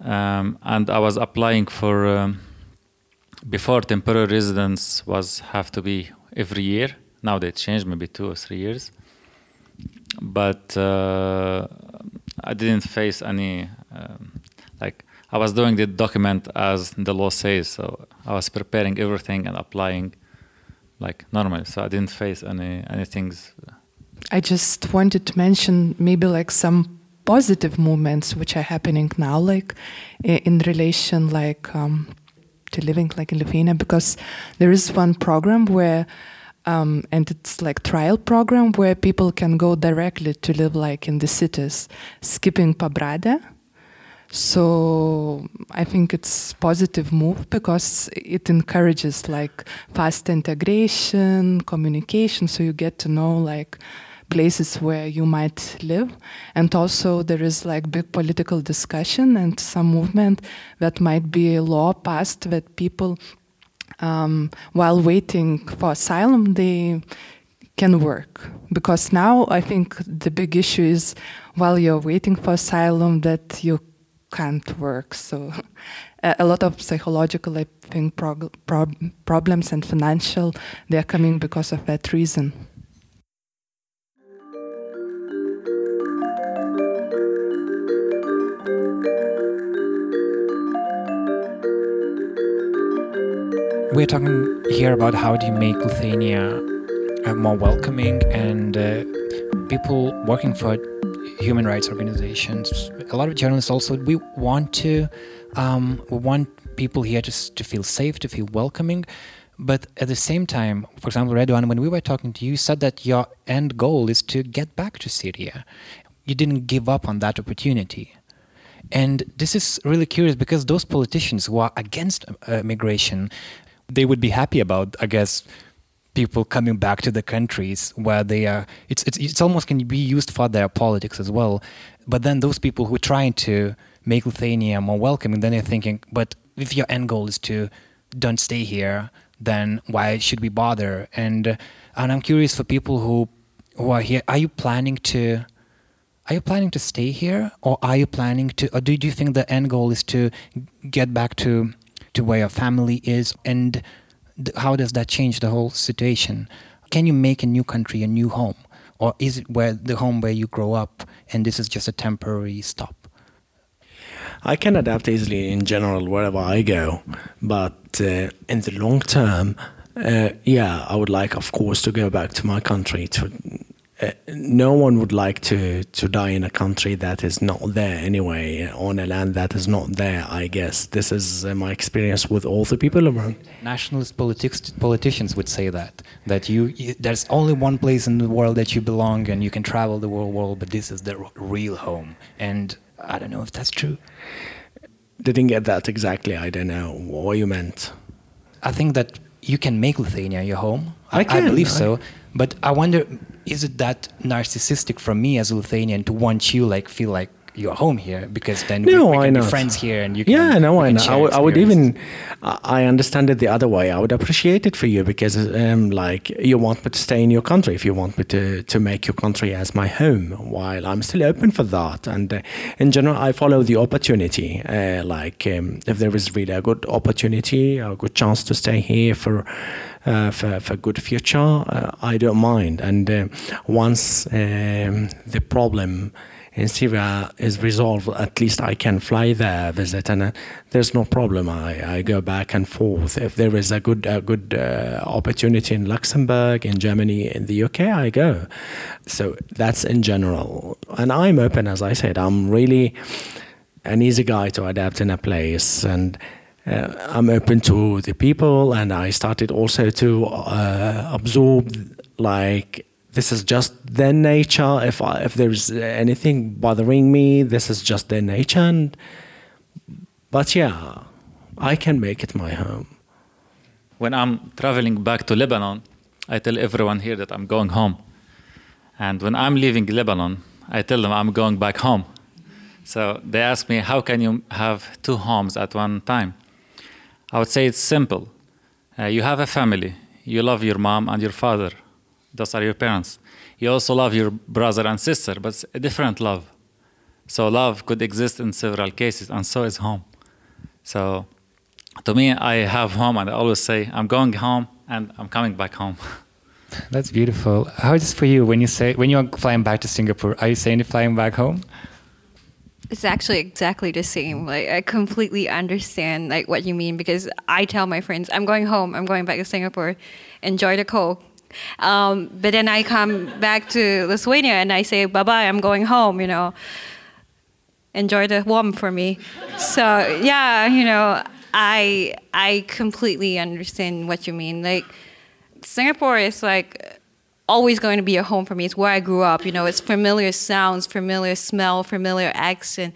Um, and I was applying for um, before temporary residence was have to be every year. Now they changed maybe two or three years. But uh, I didn't face any um, I was doing the document as the law says, so I was preparing everything and applying like normally. So I didn't face any any things. I just wanted to mention maybe like some positive movements which are happening now, like in relation like um, to living like in Lithuania, because there is one program where. Um, and it's like trial program where people can go directly to live like in the cities, skipping Pabradė, so I think it's positive move because it encourages like fast integration, communication, so you get to know like places where you might live. And also there is like big political discussion and some movement that might be a law passed that people um, while waiting for asylum they can work. Because now i think the big issue is while you're waiting for asylum that you can't work. So a lot of psychological, I think, prog- prob- problems and financial, they are coming because of that reason. We're talking here about how do you make Lithuania uh, more welcoming and uh, people working for human rights organizations. A lot of journalists also we want to um, we want people here to to feel safe, to feel welcoming. But at the same time, for example, Redwan, when we were talking to you, you said that your end goal is to get back to Syria. You didn't give up on that opportunity. And this is really curious because those politicians who are against uh, migration, they would be happy about, I guess, people coming back to the countries where they are it's, it's it's almost can be used for their politics as well. But then those people who are trying to make Lithuania more welcoming then they're thinking but if your end goal is to don't stay here then why should we bother? And and I'm curious for people who who are here are you planning to are you planning to stay here? Or are you planning to or do, do you think the end goal is to get back to to where your family is? And how does that change the whole situation? Can you make a new country a new home, or is it where the home where you grow up, and this is just a temporary stop? I can adapt easily in general wherever I go, but uh, in the long term, uh, yeah, I would like, of course, to go back to my country to uh, no one would like to to die in a country that is not there anyway on a land that is not there i guess. This is uh, my experience with all the people around. Nationalist politics politicians would say that that you, you, there's only one place in the world that you belong and you can travel the world world but this is the real home. And i don't know if that's true. Didn't get that exactly. I don't know what you meant. I think that you can make lithuania your home. I, I, I believe I, so but i wonder is it that narcissistic from me as a Lithuanian to want you like feel like you're home here? Because then no, we, we can be friends here and you can yeah no I know I would, I would, even I understand it the other way. I would appreciate it for you because um, like you want me to stay in your country if you want me to to make your country as my home while I'm still open for that. And uh, in general I follow the opportunity uh, like um, if there is really a good opportunity a good chance to stay here for for, for good future, uh, I don't mind. And uh, once um, the problem in Syria is resolved, at least I can fly there, visit, and uh, there's no problem. I, I go back and forth. If there is a good a good uh, opportunity in Luxembourg, in Germany, in the UK, I go. So that's in general, and I'm open, as I said. I'm really an easy guy to adapt in a place, and uh, I'm open to the people, and I started also to uh, absorb like this is just their nature. If I, if there's anything bothering me, this is just their nature. And, but yeah, I can make it my home. When I'm traveling back to Lebanon, I tell everyone here that I'm going home. And when I'm leaving Lebanon, I tell them I'm going back home. So they ask me, how can you have two homes at one time? I would say it's simple. Uh, you have a family, you love your mom and your father those are your parents. You also love your brother and sister, but it's a different love. So love could exist in several cases, and so is home. So to me, I have home, and I always say I'm going home and I'm coming back home. [LAUGHS] That's beautiful. How is it for you when you say when you're flying back to Singapore? Are you saying you're flying back home? It's actually exactly the same. Like I completely understand like what you mean because I tell my friends I'm going home. I'm going back to Singapore. Enjoy the cold um, but then I come back to Lithuania and I say, bye bye, I'm going home, you know. Enjoy the warm for me. So, yeah, you know, I, I completely understand what you mean. Like, Singapore is like always going to be a home for me. It's where I grew up. You know, it's familiar sounds, familiar smell, familiar accent,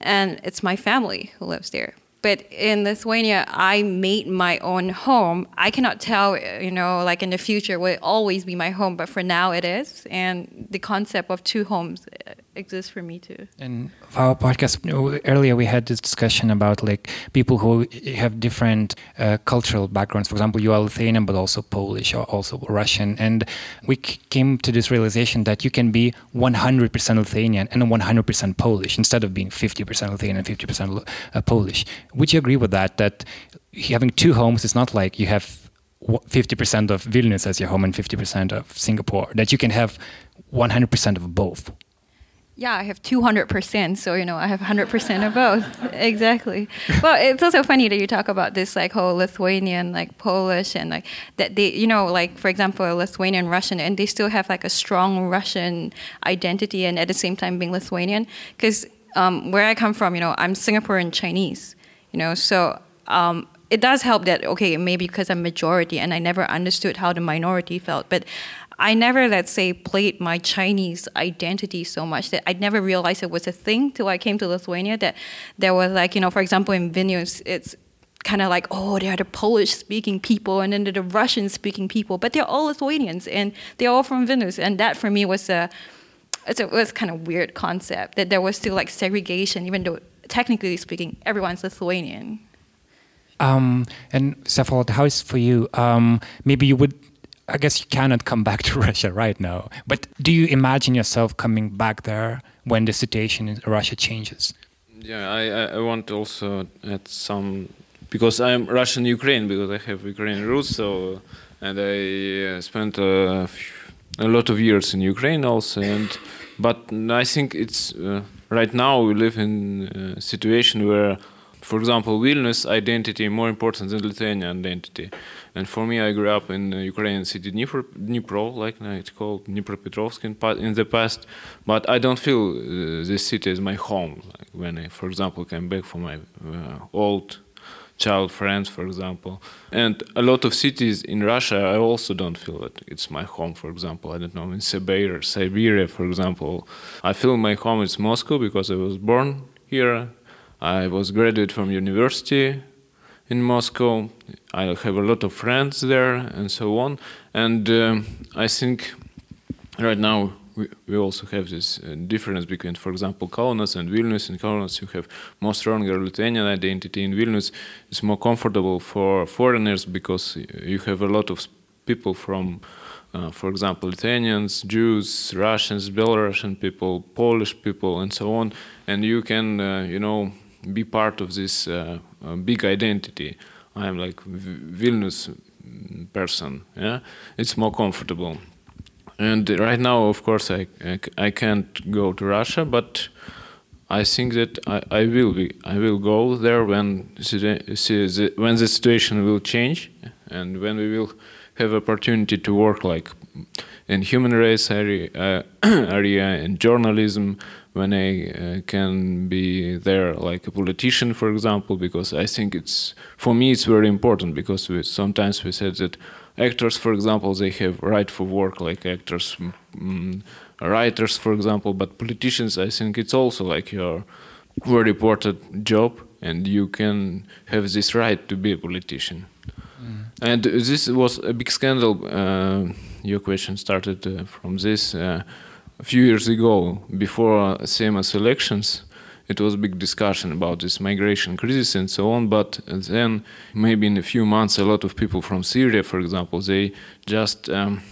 and it's my family who lives there. But in Lithuania, I made my own home. I cannot tell, you know, like in the future will always be my home, but for now it is. And the concept of two homes exists for me too. And our podcast earlier, we had this discussion about like people who have different uh, cultural backgrounds. For example, you are Lithuanian, but also Polish or also Russian. And we came to this realization that you can be 100% Lithuanian and 100% Polish instead of being 50% Lithuanian and 50% uh, Polish. Would you agree with that? That having two homes is not like you have 50% of Vilnius as your home and 50% of Singapore, that you can have 100% of both. Yeah, I have 200%, so you know, I have 100% of both. [LAUGHS] exactly. Well, it's also funny that you talk about this like whole Lithuanian, like Polish and like that they, you know, like for example, Lithuanian Russian and they still have like a strong Russian identity and at the same time being Lithuanian because um, where I come from, you know, I'm Singaporean Chinese, you know, so um, it does help that okay, maybe because I'm majority and I never understood how the minority felt, but I never, let's say, played my Chinese identity so much that I never realized it was a thing till I came to Lithuania. That there was like, you know, for example, in Vilnius, it's kind of like, oh, they are the Polish speaking people and then the Russian speaking people, but they're all Lithuanians and they're all from Vilnius. And that for me was a, it was kind of weird concept that there was still like segregation, even though technically speaking, everyone's Lithuanian. Um, and Safal, how is for you? Um, maybe you would I guess you cannot come [LAUGHS] back to Russia right now. But do you imagine yourself coming back there when the situation in Russia changes? Yeah, I, I want also add some because I'm Russian Ukraine because I have Ukrainian roots. So and I uh, spent a, a, lot of years in Ukraine also. And but I think it's uh, right now we live in a situation where, for example, Vilnius identity more important than Lithuanian identity. And for me, I grew up in the Ukrainian city Dnipro, Dnipro like it's called Dnipropetrovsk in, in the past. But I don't feel uh, this city is my home. Like when I, for example, came back from my uh, old child friends, for example. And a lot of cities in Russia, I also don't feel that it's my home. For example, I don't know in Siberia, Siberia, for example, I feel my home is Moscow because I was born here. I was graduate from university in Moscow. I have a lot of friends there and so on. And um, I think right now we, we also have this uh, difference between, for example, Kaunas and Vilnius. In Kaunas, you have more stronger Lithuanian identity. In Vilnius, it's more comfortable for foreigners because you have a lot of people from, uh, for example, Lithuanians, Jews, Russians, Belarusian people, Polish people, and so on. And you can, uh, you know, be part of this uh, uh, big identity. I am like Vilnius person. Yeah, it's more comfortable. and right now, of course, I, I, can't go to Russia, but I think that I, I will be I will go there when when the situation will change and when we will have opportunity to work like in human rights area, uh, [CLEARS THROAT] area in journalism when I uh, can be there like a politician for example because I think it's for me it's very important because we, sometimes we said that actors for example they have right for work like actors mm, writers for example but politicians I think it's also like your very important job and you can have this right to be a politician mm. and this was a big scandal uh, your question started uh, from this. A few years ago, before Seimas elections, it was a big discussion about this migration crisis and so on. But then, maybe in a few months, a lot of people from Syria, for example, they just um,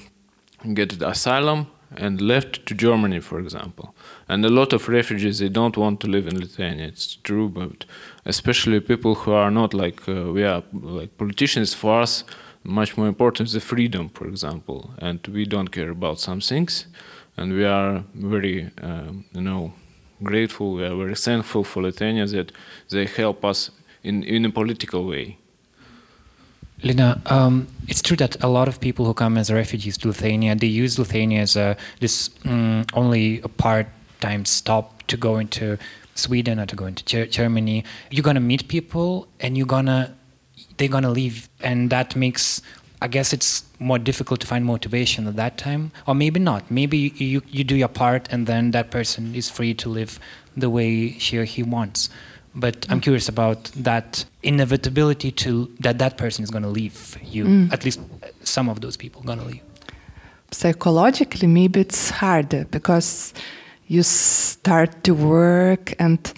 get asylum and left to Germany, for example. And a lot of refugees, they don't want to live in Lithuania. It's true, but especially people who are not like uh, we are, like politicians. For us, much more important is the freedom, for example, and we don't care about some things, and we are very, um, you know, grateful. We are very thankful for Lithuania that they help us in in a political way. Lina, um, it's true that a lot of people who come as refugees to Lithuania, they use Lithuania as a, this um, only a part-time stop to go into Sweden or to go into Germany. You're gonna meet people, and you're gonna they're going to leave and that makes i guess it's more difficult to find motivation at that time. Or maybe not. Maybe you, you do your part and then that person is free to live the way she or he wants. But i'm mm. curious about that inevitability to that that person is going to leave you. Mm. at least some of those people are going to leave. Psychologically maybe it's harder because you start to work and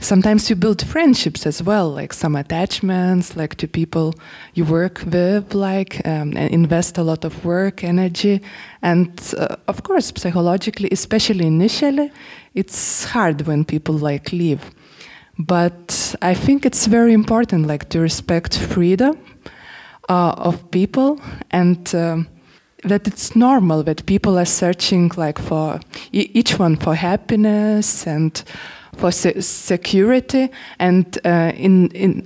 sometimes you build friendships as well like some attachments like to people you work with like um, and invest a lot of work energy. And uh, of course psychologically especially initially it's hard when people like leave. But i think it's very important like to respect freedom uh, of people and um, that it's normal that people are searching like for each one for happiness and for se security and uh, in in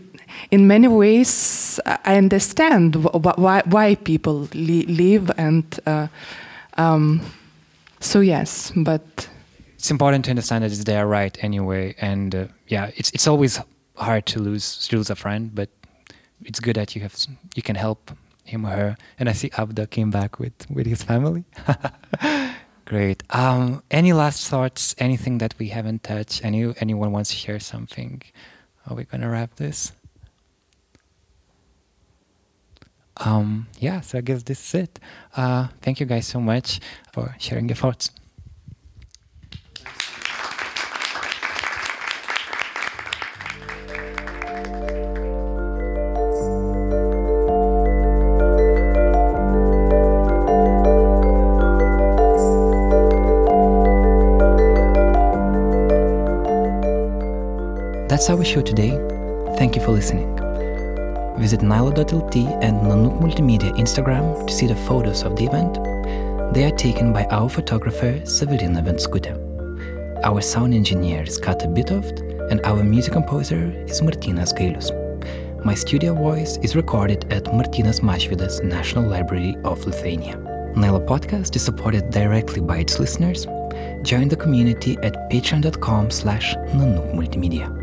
in many ways I understand why why people leave and uh, um, so yes but it's important to understand that it's their right anyway and uh, yeah it's it's always hard to lose to lose a friend but it's good that you have you can help him or her and I see Abda came back with with his family [LAUGHS] Great. Um, any last thoughts? Anything that we haven't touched? Any anyone wants to share something? Are we gonna wrap this? Um, yeah. So I guess this is it. Uh, thank you guys so much for sharing your thoughts. That's our show today. Thank you for listening. Visit Nilo.lt and Nanook Multimedia Instagram to see the photos of the event. They are taken by our photographer Severina Venskute. Our sound engineer is Kata Bitoft, and our music composer is Martinas Gailus. My studio voice is recorded at Martynas Mažvydas National Library of Lithuania. Nilo podcast is supported directly by its listeners. Join the community at patreon.com slash Multimedia.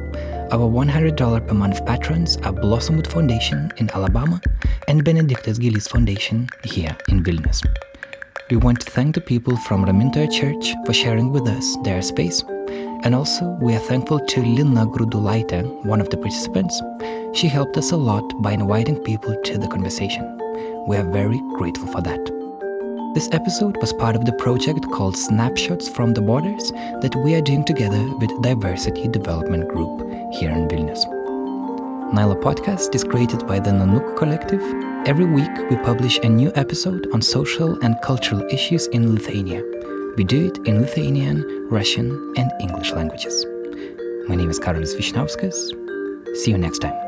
Our $100 per month patrons are Blossomwood Foundation in Alabama and Benedictus Gilis Foundation here in Vilnius. We want to thank the people from Ramintoja Church for sharing with us their space. And also, we are thankful to Lina Grudulaite, one of the participants. She helped us a lot by inviting people to the conversation. We are very grateful for that. This episode was part of the project called Snapshots from the Borders that we are doing together with Diversity Development Group here in Vilnius. Nyla Podcast is created by the Nanook Collective. Every week we publish a new episode on social and cultural issues in Lithuania. We do it in Lithuanian, Russian, and English languages. My name is Karolis Vyšniauskas. See you next time.